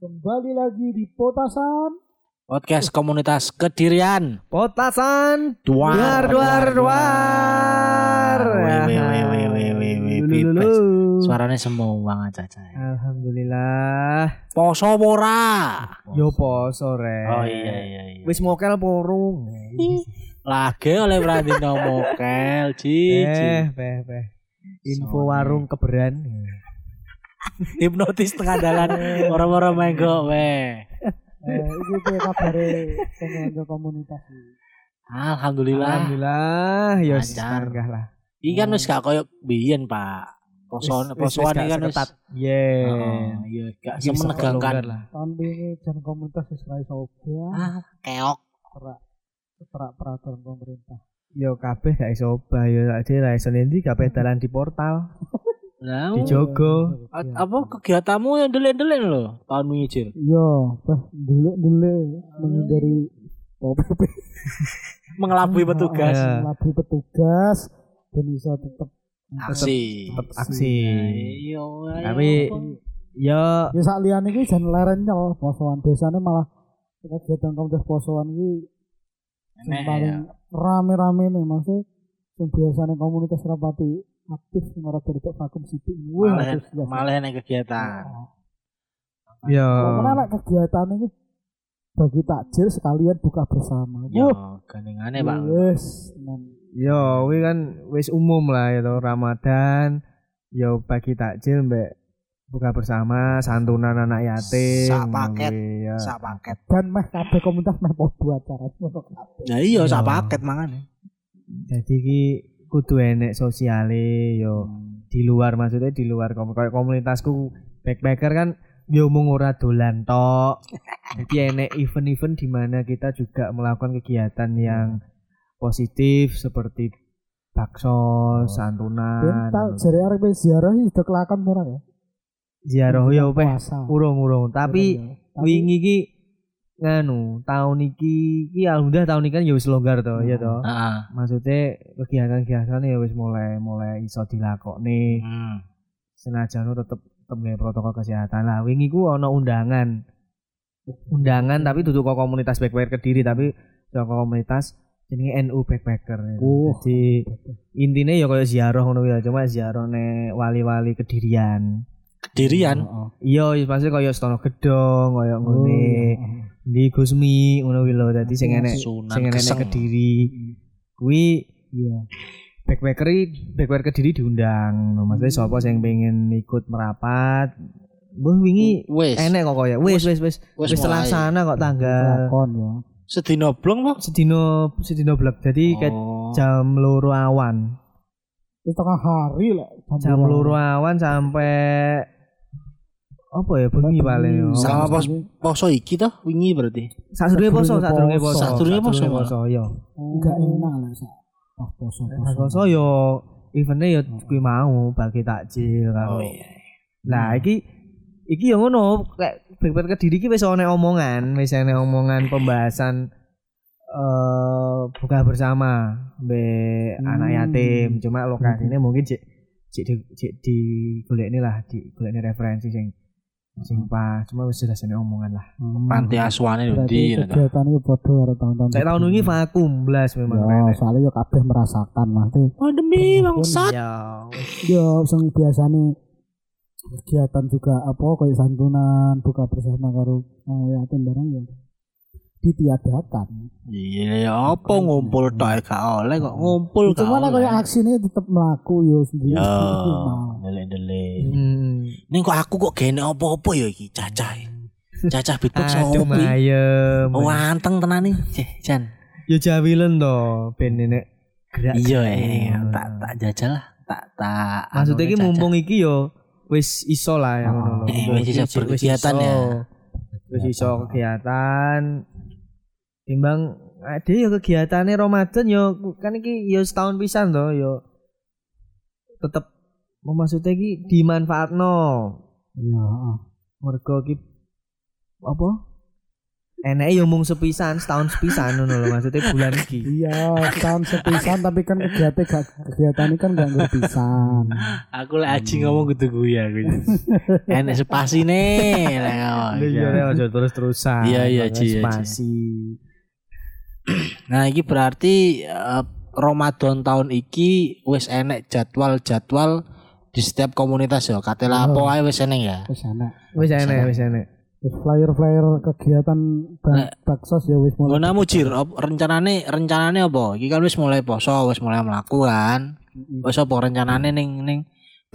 Kembali lagi di Potasan. Podcast komunitas Kedirian. Potasan Duar, duar duar. Suaranya semu banget caca. Alhamdulillah. Poso ora. Yo poso re. Oh iya iya iya. Wis mokel porung. Lagi oleh Brandino Mokel, cici. Eh, peh peh. Info warung keberan. Hipnotis tengah jalan orang-orang menggo weh. Eh, ini tuh kabare penyelenggara komunitas. iki. Alhamdulillah. Alhamdulillah. Lancar. sanggah lah. Iki kan wis gak koyo biyen, Pak. Poso Wis- wis- posoan iki gak kan wis. Oh, iya gak wis semenegangkan. Tahun ini jan komunitas wis ra iso obah. Ah, keok. Terak terak peraturan pemerintah. Yo kabeh gak iso obah yo ade ra iso nendi kabeh dalan di portal. Lah, Di Jogo. a- apa kegiatanmu yang delik-delik lho tahun wingi, Cil? Iya, bah dulu-dulu menghindari POPP. Mengelabui petugas. Iya. Labu petugas dan bisa tetap Aksi. Tetep aksi. Iya. Tapi yo Ya sak liyane iki jan leren nyel posoan biasanya malah kegiatan komunitas posoan iki Enek paling ya. rame-rame nih maksudnya sing biasanya komunitas rapati aktif ora berbentuk vakum wih malah malah enek kegiatan. yo Karena nek kegiatan ini bagi takjil sekalian buka bersama. Yo, gandengane, Pak. Wes, tenan. Yo, kan wis umum lah ya toh, Ramadan. Yo bagi takjil mbek buka bersama santunan anak yatim. Sak paket. kuwi, ya. Sak paket. dan meh kabeh komunitas meh podo acara. Ya iya sak Yo. paket mangane. Jadi ki kudu enek sosiale yo di luar maksudnya di luar kom kayak komunitasku backpacker kan yo mung ora dolan tok. Jadi enek event-event di mana kita juga melakukan kegiatan yang positif seperti bakso, santunan. Ben tak jare arep ziarah iki sudah kelakon ora ya? Ziarah yo peh Puasa. urung-urung tapi Urung ya. Tapi- wingi iki nganu tahun iki iki alhamdulillah tahun ini kan ya wis longgar to ya to Heeh. maksudnya kegiatan-kegiatan ya wis mulai mulai iso dilakoni Hmm. senajan tetep tetep protokol kesehatan lah wingi ku ono undangan undangan tapi duduk kok komunitas backpacker kediri tapi kok komunitas jenenge NU backpacker Oh. jadi intinya ya kayak ziarah ngono ya cuma ziarah nih wali-wali kedirian Kedirian. Heeh. Iya, iya pasti kaya Stono Gedong, kaya Oh, ngene. heeh. Di Gusmi ngono kuwi lho. Dadi sing enek Sunan sing enek. Kediri. Kuwi Iya. backpacker backpacker Kediri diundang. No, Maksudnya sapa sing pengen ikut merapat? Mbah wingi enek kok kaya. Wis wis wis Wis terlaksana kok tanggal Lakon ya. Sedino blong po? sedino sedino blek. Jadi Oh. jam loro awan. Wis tengah hari lah. Jam loro awan sampai apa ya bengi paling ya. Selama pos poso iki toh wingi berarti. Sadurunge poso, sadurunge poso. Sadurunge poso, poso, iya. Enggak enak lah sak. Pas poso Pas poso yo eventnya yo kuwi mau bagi takjil karo. Oh iya. Lah iki iki yo ngono kayak backpacker kediri iki wis ana omongan, wis ana omongan pembahasan eh buka bersama be anak yatim. Cuma lokasinya mungkin cek cek di cek di golekne lah, di golekne referensi sing sing pas. Cuma wis jelas ana omongan lah. Panti asuhane lho Berarti ndi. kegiatan itu podo karo tahun-tahun. Saya tahun ini vakum blas memang. Ya, soalnya yo kabeh merasakan mesti. Pandemi bangsat. Ya. Yo sing biasane kegiatan juga apa kayak santunan buka bersama karo eh, yatim barang ya ditiadakan. Iya ya apa ngumpul tok gak oleh kok ngumpul gak Cuma nek aksi ini tetap melaku yo sendiri. Ya, sendiri mau. delik-delik. Hmm. Ning kok aku kok gene apa-apa ya iki cacah. Cacah beatbox Aduh mayem. Oh, anteng tenan nih. Cih, Jan. Ya jawilen to ben nek gerak. Iya eh tak tak jajal lah. Tak tak. Maksudnya anu iki cacah. mumpung iki yo wis iso lah ya ngono lho. Eh, wis iki iso berkegiatan ya. Wis iso kegiatan. Timbang ada ya kegiatannya Ramadan yo kan iki yo setahun pisan to yo tetep maksudnya iki dimanfaatno. Iya, heeh. Mergo iki apa? enek yo mung sepisan, setahun sepisan ngono lho maksudnya bulan iki. Iya, tahun sepisan tapi kan kegiatan gak kegiatan ini kan gak ngerpisan. Aku lek aji ngomong gitu gue ya gue. Enek spasi nih. lek ngomong. Iya, aja terus-terusan. Iya, iya, Ci, iya. Spasi. Nah, iki berarti eh, Ramadan tahun iki wis enek jadwal-jadwal di setiap komunitas ya. Katela apa ae wis enek ya. Wis enak. Wis enek, wis enek. Flyer-flyer kegiatan bak baksos ya wis mulai. Ngono mujir op- rencanane rencanane apa? Iki kan wis mulai poso, wis mulai mlaku kan. Wis apa rencanane ning ning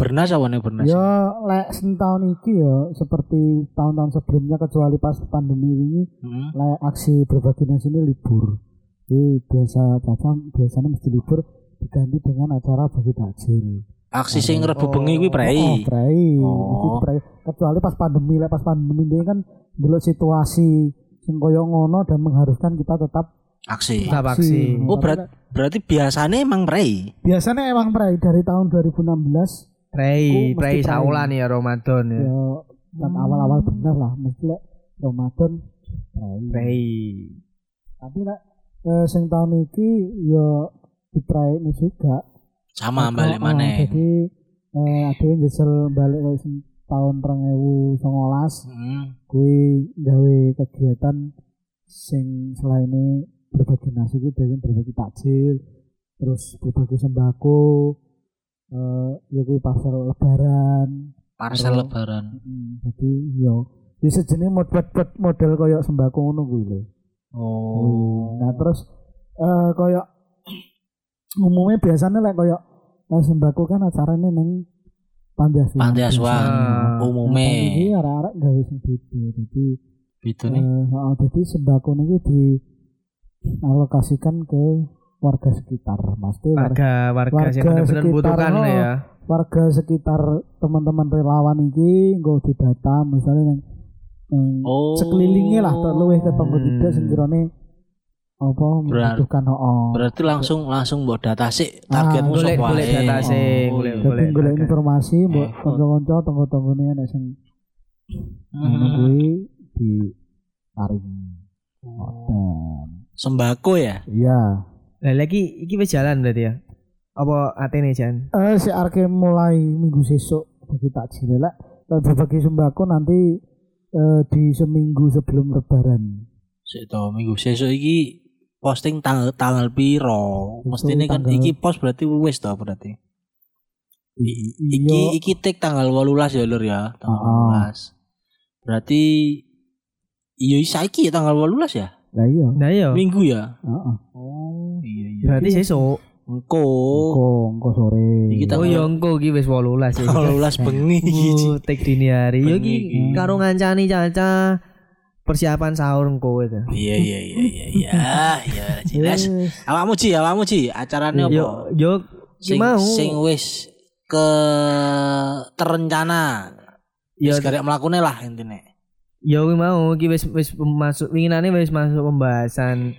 Bernas apa Bernas? Ya lek tahun iki ya seperti tahun-tahun sebelumnya kecuali pas pandemi ini Hmm. lek aksi berbagi nasi ini libur. Jadi biasa caca biasanya mesti libur diganti dengan acara bagi takjil. Aksi sing Rebu bengi kuwi Oh, prei. prei. Oh. Prei. Kecuali pas pandemi, lek pas pandemi ini kan dulu situasi sing koyo ngono dan mengharuskan kita tetap Aksi. Tetap aksi. Oh, berat, berarti biasanya emang prei. Biasanya emang prei dari tahun 2016 Mesti prei prei. saulan ya Ramadan ya. ya kan awal-awal bener lah mesti lek Ramadan prei. Prei. Tapi lek eh, sing tahun iki ya diprei ini juga. Sama Oh, balik oh, maneh. Jadi eh ada yang nyesel balik ke sing tahun 2019 Hmm. kuwi gawe kegiatan sing selain berbagi nasi itu berbagi takjil terus berbagi sembako eh ya kuwi pasar lebaran Parcel lebaran. Mm, jadi yo ya sejenis mod buat buat model koyo sembako ngono kuwi lho Oh. nah terus eh koyo umumnya biasanya lek koyo eh, sembako kan acaranya neng panti asuhan Panti asuhan Nah, Nah, umume. ini arek-arek gawe sing beda jadi Gitu nih. Eh, heeh, jadi sembako ini dialokasikan ke warga sekitar, pasti warga, Warga warga sing Warga bener-bener sekitar, butuhkan oh. ya. warga sekitar teman-teman relawan ini nggak didata misalnya yang, yang Oh. sekelilingnya lah tak luwih ke tonggo Hmm. tiga sing kirane apa membutuhkan oh Berarti langsung langsung mbok data sih targetmu golek- sapa golek ae. data sih, Oh, golek- boleh, golek agak. informasi buat Eh, kanca-kanca tonggo-tonggone ana sing ngono Hmm. kuwi di taring Sembako ya? iya Lah lagi iki wis jalan berarti ya. Apa atene Jan? Eh si Arke mulai minggu sesuk bagi takjil lah. Kalau berbagi sembako nanti eh, di seminggu sebelum Lebaran. Sik to minggu sesuk iki posting tanggal tanggal piro? Mesti ini kan tanggal- iki post berarti wis to berarti. I- Iya. Iki iki tik tanggal 18 ya Lur ya, tanggal Ah. 18. Berarti iya saiki ya tanggal 18 ya? Lah iya. Nah iya. Minggu ya? Heeh. Oh, iya iya. Berarti sesuk. Engko. Engko engko sore. Iki Oh ya engko iki wis 18 ya. 18 bengi iki. Oh, tek dini hari. Yo iki karo ngancani Caca persiapan sahur engko itu. Iya iya iya iya iya. Ya jelas. Awakmu Ci, awakmu Ci, acarane apa? Yo yo sing, mau. sing wis ke terencana. Ya karek mlakune lah intine. Ya mau iki wis wis masuk winginane wis masuk pembahasan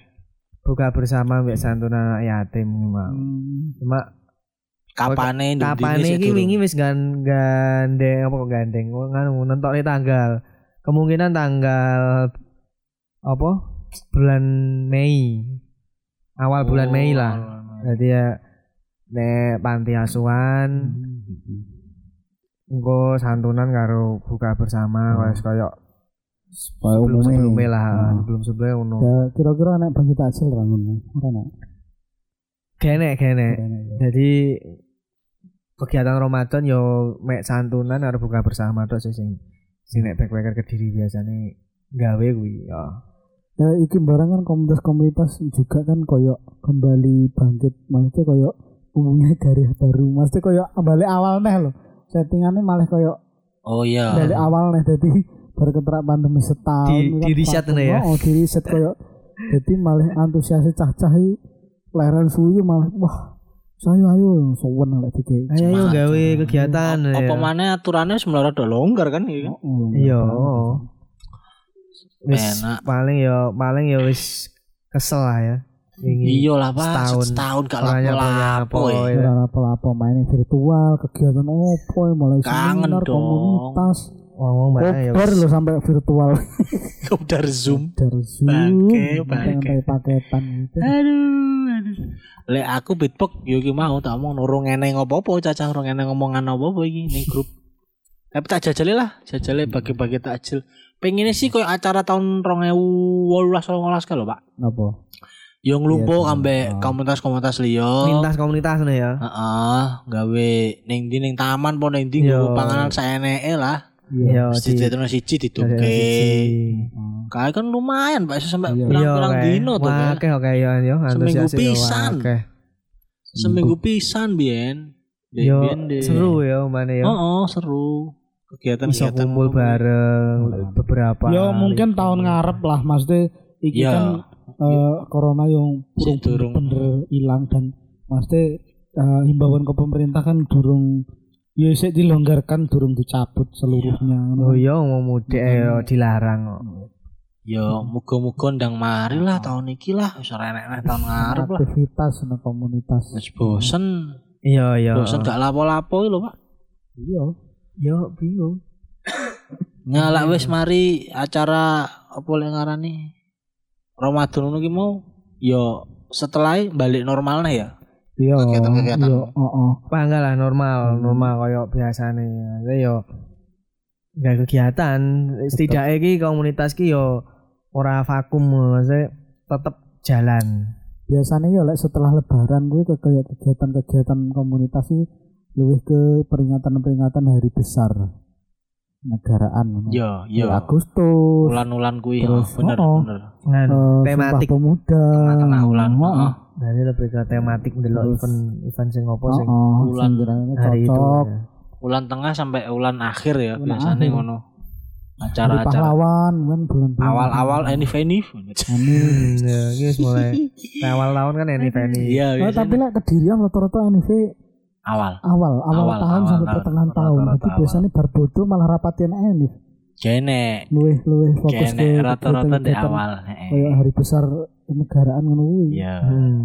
buka bersama mbek santunan anak yatim mau. Hmm. Cuma Kapane ndung kapan iki wingi wis gan gandeng apa kok gandeng nganu nentokne tanggal. Kemungkinan tanggal apa? Bulan Mei. Awal bulan Oh, Mei lah. Jadi ya nek panti asuhan engko santunan karo buka bersama Hmm. wis koyo sebelum umumnya. sebelumnya lah Hmm. sebelum sebelumnya Ya kira-kira anak bagi takjil ra ngono. Ora nek. gene gene Ora nek. jadi kegiatan Ramadan yo mek santunan karo buka bersama tok sih sing sing nek backpacker kediri biasanya gawe kuwi ya Ya iki barang kan komunitas-komunitas juga kan koyo kembali bangkit maksudnya koyo umumnya garis baru maksudnya koyo balik awal neh loh settingannya malah koyo Oh iya. dari awal nih jadi baru keterak pandemi setahun Di- kan di vakum, nih ya. oh di reset koyo jadi malah antusias cah-cah leren suyu malah wah saya ayo sowan lek dike ayo ayo gawe kegiatan Apa ya. maneh aturannya sebenarnya udah longgar kan kan? Oh, Iya. wis Enak. paling ya paling ya wis kesel lah ya Iya lah Pak, Setahun. setahun gak lapo-lapo nyapo-nyapo, ya. ya. Ora apa-apa main virtual kegiatan opo mulai Kangen seminar dong. komunitas Mbak ya. Kopdar lo sampai virtual Kopdar Zoom. dari Zoom Bangke, sampai bangke. paketan gitu Aduh, aduh. Lek aku beatbox yo ki mau tak omong urung eneng apa-apa cacah urung eneng ngomongan apa-apa iki ning grup. Tapi tak jajali lah, jajali bagi-bagi takjil. Pengen sih koyo acara tahun 2018 19 kan lho, Pak. apa Yo nglumpuh Iya, ambek oh. komunitas-komunitas liya. Lintas komunitas nih ya. Heeh, gawe ning ndi ning taman po ning ndi Yo. nggo panganan saeneke lah. Iya Yo di ditono siji dituke. Kae kan lumayan, Pak, iso sampe Iya. pirang-pirang dino tuh. Pak. Oke oke yo yo Seminggu yo, pisan. Oke. Seminggu pisan biyen. Yo seru ya mana ya. Oh, seru. Bisa Kegiatan-kegiatan kumpul bareng beberapa. ya mungkin hari. tahun ngarep lah maksudnya iki Ya. kan eh, corona yang belum durung. bener hilang dan maksudnya eh, himbauan ke pemerintah kan durung ya sik dilonggarkan durung dicabut seluruhnya Oh iya mau mudik eh, yo dilarang kok. Yo, muga-muga ndang mari lah tahun iki lah, wis ora enek tahun ngarep lah. aktivitas nah, komunitas Wis bosen, Iya iya. bosen gak lapo-lapo iki lho, Pak. iya Yo bingung. Nyala wis mari acara apa lek ngarani Ramadan ngono ki mau yo setelah balik normalnya ya. Iya Kegiatan-kegiatan. iya heeh Bangga lah normal, normal koyo biasane. Yo nggak kegiatan, setidaknya ki komunitas ki yo ora vakum maksudnya tetep jalan. biasanya ya lek setelah lebaran gue ke kegiatan-kegiatan komunitas sih lebih ke peringatan-peringatan hari besar negaraan Yo, Ya, yo. Agustus Ulan-ulan kuwi yo, Terus, bener, oh, oh. bener. Ngan eh, tematik. Pemuda Tengah-tengah ulan. Oh, heeh. Jadi lebih ke tematik Terus. event event sing opo oh, sing oh, Bulan sing kiranya hari itu. cocok ya. Ulan tengah sampai ulan akhir ya Ulan biasanya akhir. ngono. Acara-acara pahlawan kan bulan-bulan awal-awal enif enif. ini Hmm, ya, ini wis mulai awal tahun kan ini Feni. Iya, Oh, tapi lah kedirian rata-rata NIV awal. awal awal, Awal, tahun awal sampai pertengahan tahun jadi awal. biasanya barbodo malah rapatian NIV Kene, luwih luwih fokus ke rata-rata di awal. heeh. kayak hari besar kenegaraan ngono kuwi Iya. Hmm.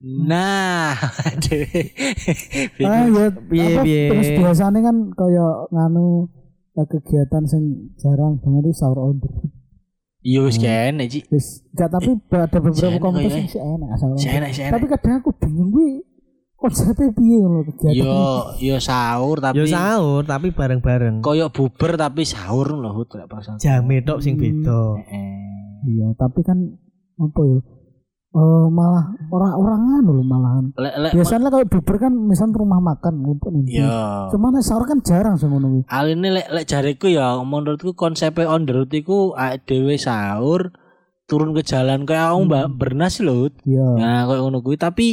Nah, Ah ya Piye, piye. terus biasanya kan kayak nganu eh, kegiatan sing jarang banget itu sahur on the road. Yo wis kene Ci. Wis enggak tapi ada beberapa enak komunitas yang sih enak sahur on the Si road. enak, Tapi enak. kadang aku bingung kuwi konsepnya piye ngono kegiatan. Yo, yo sahur tapi Yo sahur tapi bareng-bareng. koyo buber tapi sahur lho Hut lek pas. Jame tok sing beda. Heeh. Iya, tapi kan apa ya? Eh malah orang-orang anu loh malahan. Lek lek Biasanya kalau buber kan misal rumah makan ngumpul nih. yo. Cuman sahur kan jarang sih ngono kuwi. Aline lek lek jariku ya menurutku konsepnya on the road iku dhewe sahur turun ke jalan kayak aku mbak bernas lho. Iya. Nah, kayak ngono kuwi tapi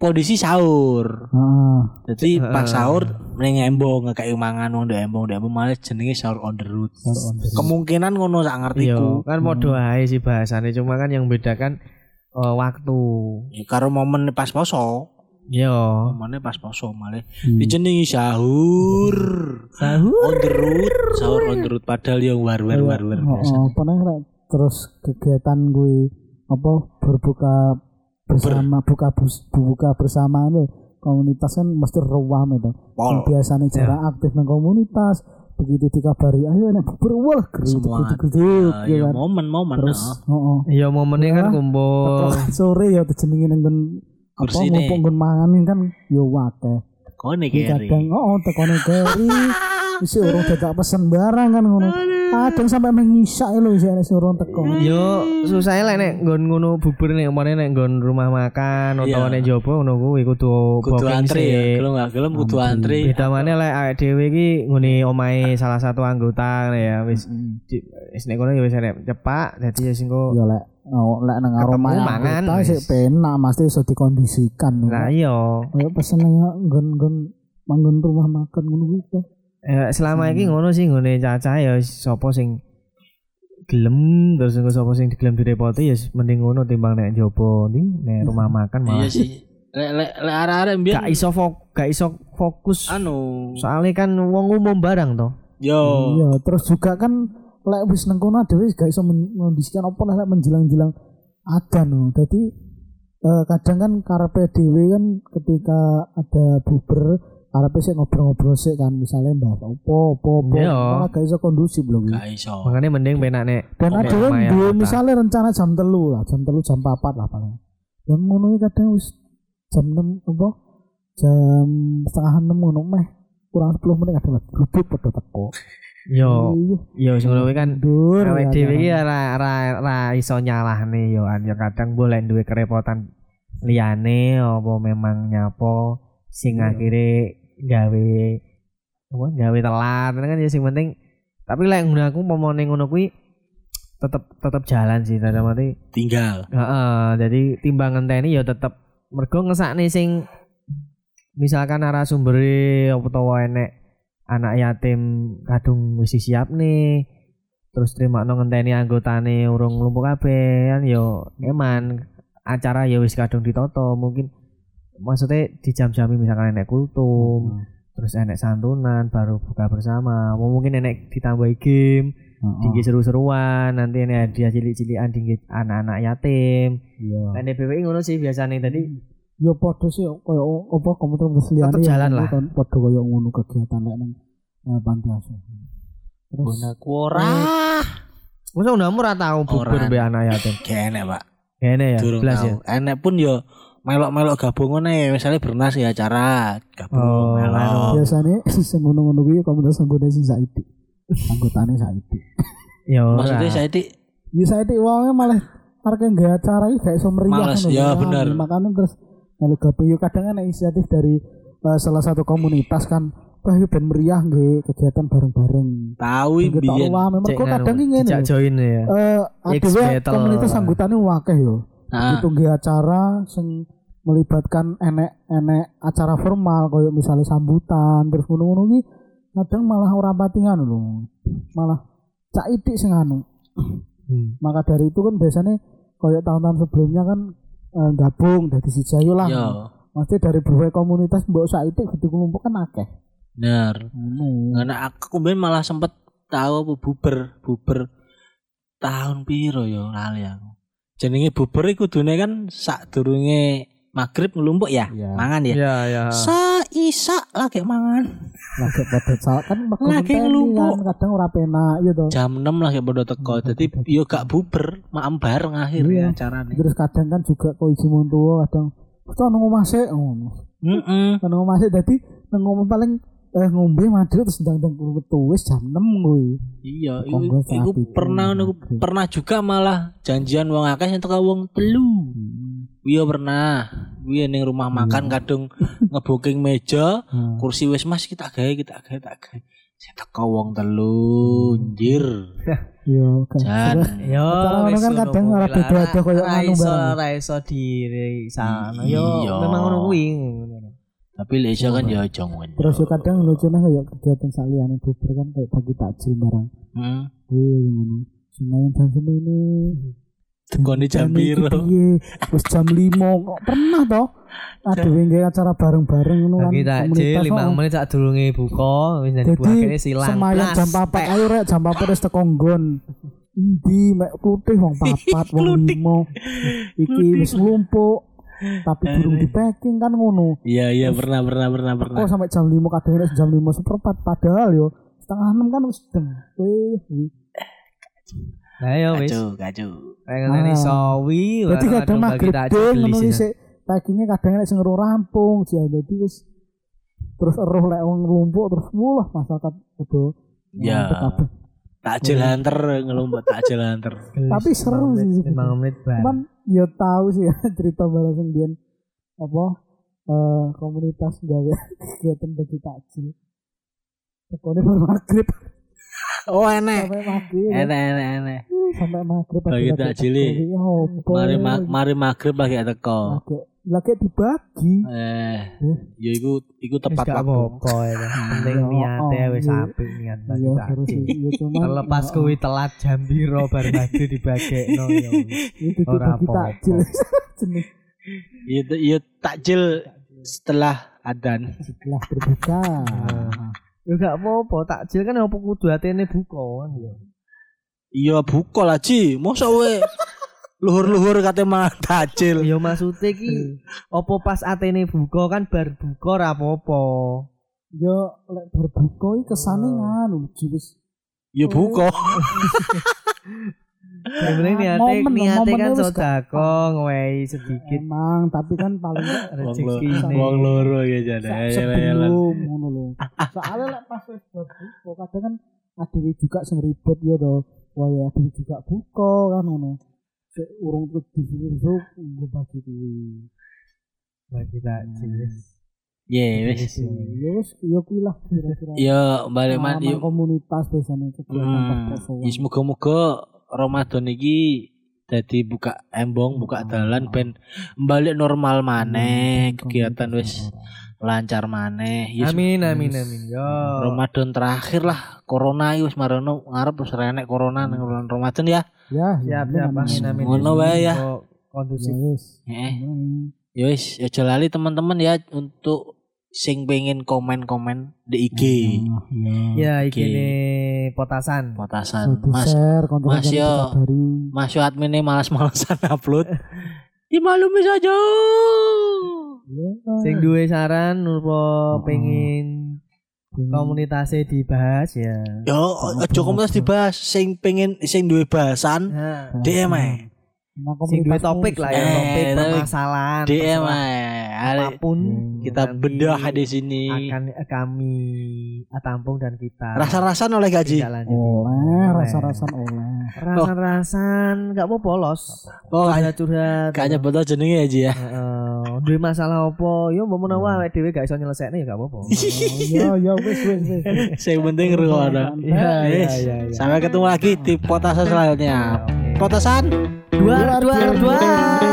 kondisi sahur. Heeh. Jadi pas sahur ning embong ngekek mangan wong ndek embong ndek embong malah jenenge sahur on the road. Sahur on the road. Kemungkinan ngono sak Iya, ngertiku. kan podo ae sih bahasane cuma kan yang bedakan eh, waktu. Ya, karo momen pas poso. Yo. Momennya pas poso malah Hmm. dijenengi sahur. Sahur. On the road, sahur on the road padahal yang war war war war Oh, oh, pernah terus kegiatan gue apa berbuka bersama buka bus, buka bersama itu komunitas kan mesti ruam itu. Yang biasanya jarang aktif nang komunitas begitu dikabari ayo nek bubur wah Semua geruduk Ya, ya kan. momen-momen Terus heeh. oh, oh. Iya momennya kan Ya. kumpul. Sore ya nang nggon apa ngumpul nggon mangan kan yo wakeh. Kone Kadang oh tekone keri Isi urung dadak pesen barang kan ngono. Kadang sampai mengisak lho isi nek urung teko. Yo susahnya lah nek nggon ngono bubur nek kemarin nek nggon rumah makan utawa Iya. nek jopo ngono kuwi kudu Kudu booking antri ya, sih. gelem gak gelem kudu antri. Beda mana lek awake dhewe iki ngene omahe salah satu anggota ya wis di- wis nek kono ya wis enek cepak dadi ya sing kok Ya lek oh, lek nang aroma mangan, sih wis. penak mesti iso dikondisikan. Nah iya Kayak pesen nang nggon-nggon manggon rumah makan ngono kuwi. Eh, selama iki ngono sih ngene cacah ya sapa sing gelem terus engko sapa sing digelem direpoti ya mending ngono timbang nek jopo ndi nek rumah makan Iya malah sih. Lek lek lek arek-arek mbiyen gak iso fok gak iso fokus anu. soalnya kan wong umum barang toh Yo. Iya, terus juga kan lek wis nang kono dhewe gak iso men- mengondisikan apa lah lek menjelang-jelang adzan no. Dadi eh, kadang kan karepe dhewe kan ketika ada buber arepe sik ngobrol-ngobrol sik kan misalnya opo opo opo Iya. malah gak iso kondusif. Gak iso. Makanya mending benak nek Dan Oke, ada yang apa. misalnya rencana jam telu lah, jam telu jam papat lah paling. Yang ngono kadang wis jam 6 apa? Jam setengah 6 ngono meh. Kurang 10 menit kadang lah grubuk padha teko. yo Iya, yo kuwi kan dur. awake ya, dhewe iki kan. ora ora ora iso nyalahne yo an yo kadang boleh duwe kerepotan liyane apa memang nyapo sing Iya. akhire gawe apa gawe telat kan ya sing penting. Tapi lek ngono aku pomone ngono kuwi tetep tetep jalan sih dalam arti Tinggal. Heeh, jadi timbang ngenteni ya tetep. Mergo ngesakne sing misalkan narasumbere apa utawa enek anak yatim kadung wis siap nih terus terima no ngenteni anggotane urung lumpuh kabeh kan yo eman. Acara ya wis kadung ditoto mungkin maksudnya di jam-jam misalkan enek kultum terus enek santunan baru buka bersama mau mungkin enek ditambahi game Heeh. tinggi seru-seruan nanti ini hadiah cilik-cilikan tinggi anak-anak yatim Iya. dan BPI ngono sih biasanya tadi Ya padha sih koyo apa komunitas liyane Tetep ya, jalan lah. kan Padha koyo ngono kegiatan lek nang eh, panti asuhan. Terus Bonaku ora. masa udah ora tau bubur be anak yatim Gak enak, Pak. kene ya Durung ya tau. Enek pun yo melok-melok gabungan ae misalnya bernas ya acara gabung Oh, melok. biasanya sing ngono-ngono kuwi komunitas anggota sing saiki. Anggotane saiki. ya. Maksudnya saya di Ya saiki wonge malah arek nggak acara iki gak iso meriah Males, ngono. ya Ah, bener. Makanya terus melu gabung yo kadang kan inisiatif dari eh, salah satu komunitas kan wah yo ben meriah nggih kegiatan bareng-bareng. tahu Kita biyen. wah memang Cek kok kadang iki ngene. dijak lho. join ya Eh battle. komunitas anggotane akeh yo. Nah, Itu acara sing melibatkan enek-enek acara formal koyo misalnya sambutan terus ngono-ngono ki kadang malah ora pati ngono lho. Malah cak itik sing anu. Hmm. Maka dari itu kan biasanya koyo tahun-tahun sebelumnya kan eh, gabung dari siji ayo lah. yo, Mesti dari berbagai komunitas mbok saiki gitu kelompok kan akeh. bener. Ngono. Karena aku kemarin malah sempet tahu apa buber, buber tahun piro yo lali aku. Jenenge buber iku kudune kan sak durunge maghrib ngelumpuk ya, Iya. mangan ya. ya ya Sa isa lagi mangan. Lagi pada saat kan Lagi ngenteni ngelumpuk. kan kadang ora penak ya toh. Jam 6 lagi pada teko. Jadi yo gak buber, maem bareng Iya. akhirnya acarane. Terus kadang kan juga kok isi tua kadang kita nang omah sik ngono. Heeh. Nang omah sik dadi nang omah paling eh ngombe mandi terus ndang-ndang metu wis jam 6 kuwi. Iya, iku, iku pernah niku pernah juga malah janjian wong akeh sing teko wong telu. Iya pernah. Kuwi ning rumah makan kadung ngebooking meja, Hmm. kursi wis Mas kita gawe kita gawe tak gawe. Sing teko wong telu, anjir. Yo kan. Jan. yo ngono wis kan kadang ora beda-beda koyo anu iso barang. ora iso diri sana Iya. yo memang ngono kuwi Tapi lek iso kan ya aja ngono. Terus yo kadang lucunya kayak kegiatan saliyane buber kan kayak bagi takjil barang. Heeh. Wih ngono. Semuanya jam semini. Tekone jam piro? Wis jam 5 kok pernah toh? Ada yang acara bareng-bareng ngono kan. bagi takjil komunitas, lima oh. menit sak durunge buka wis buakene silang semayan Blas, jam papat ayo rek jam papat wis teko nggon. Endi mek klutih wong papat wong limo. Iki wis. Tapi durung di packing kan ngono. Iya iya pernah pernah pernah pernah. Kok sampai jam 5 kadang jam 5 seperempat padahal yo setengah 6 kan wis deng. Eh, nah yo wis Kacau kacau. kayak ngene Ah. sawi Jadi kadang maghrib ngono sih. iki sik packingnya kadang nek sing rampung sih jadi wis terus eruh lek wong nglumpuk terus mulah masyarakat udah Ya. Takjil hunter ngelumpet takjil hunter. Tapi seru sih. 5 menit Cuman ya tahu sih ya, cerita bareng sing biyen apa eh komunitas gawe kegiatan bagi takjil. Tekone baru maghrib Oh enek. sampai maghrib. Enek enek enek. Sampai maghrib Bagi lagi takjil. Ya opo. Mari ma- mari maghrib lagi teko. Lagi dibagi. Eh, ya iku iku Wis tepat waktu. apa-apa ya penting Ya, niate oh, wis iya. apik niat bagi Iya. Ya cuman terlepas ya, kuwi telat jam piro bar dibagekno ya wis. itu tuh Ora apa-apa. takjil. Jenis Iya iya takjil setelah adan. setelah berbuka. Ya gak apa-apa, takjil kan apa kudu atene buka kan ya. Iya buka lah Ci. Mosok we luhur-luhur kate mangan takjil. Ya maksudnya ki apa pas atene buka kan bar buka ora apa-apa. Yo lek berbuka iki kesane Oh. nganu wis Ya buka. Momen, niate momennya kan sedekah ngewehi sedikit emang tapi kan paling rezeki ini. wong loro ya jane. Sa- sebelum ngono lho. Soalnya lek pas wis berbuka kadang kan ada juga sing ribet ya to. Wah ya ada juga buka kan ngono. Urung terus disuruh gue bagi kuwi. bagi takjil. Ya wis. Ya wis ya kuwi lah kira-kira. Ya balik man Pengalaman yuk. komunitas biasanya kegiatan pas Hmm. Ya semoga-moga Ramadan iki dadi buka embong, buka dalan ben balik normal maneh, kegiatan wis lancar maneh. Ya Amin amin amin. Yo. Ramadan terakhir lah corona wis marono ngarep wis renek corona nang bulan Ramadan ya. Ya, Siap ya, siap amin amin. Ngono wae ya. Kondusif. Ya wis. Hmm. ya wis aja lali teman-teman ya untuk sing pengen komen-komen di IG. Ah, ya. Ya iki nih potasan. Potasan. Sudah Mas share Mas, yo. Mas yo adminnya malas-malasan upload. Dimaklumi saja. Ya. Sing duwe saran apa Oh. pengen komunitasnya dibahas ya. Yo, aja komunitas dibahas sing pengen sing duwe bahasan Nah, DM ae. Nah, sing duwe topik lah ya, Eh, topik permasalahan. DM apa pun Kita nanti bedah di sini. akan kami tampung dan kita Rasa-rasan oleh gaji. Oleh, rasa-rasan oleh. Rasan-rasan enggak apa polos. Oh, Curhat curhat. kayaknya betul jenenge aja ya. Duwe masalah apa? Yo mau menawa awake dhewe gak iso nyelesekne ya gak apa-apa. Oh, Ya, ya wis wis wis. Sing penting. Iya iya Wis. iya. iya. Sampai ketemu lagi di potasan selanjutnya. Oke. Potasan. Dua dua dua.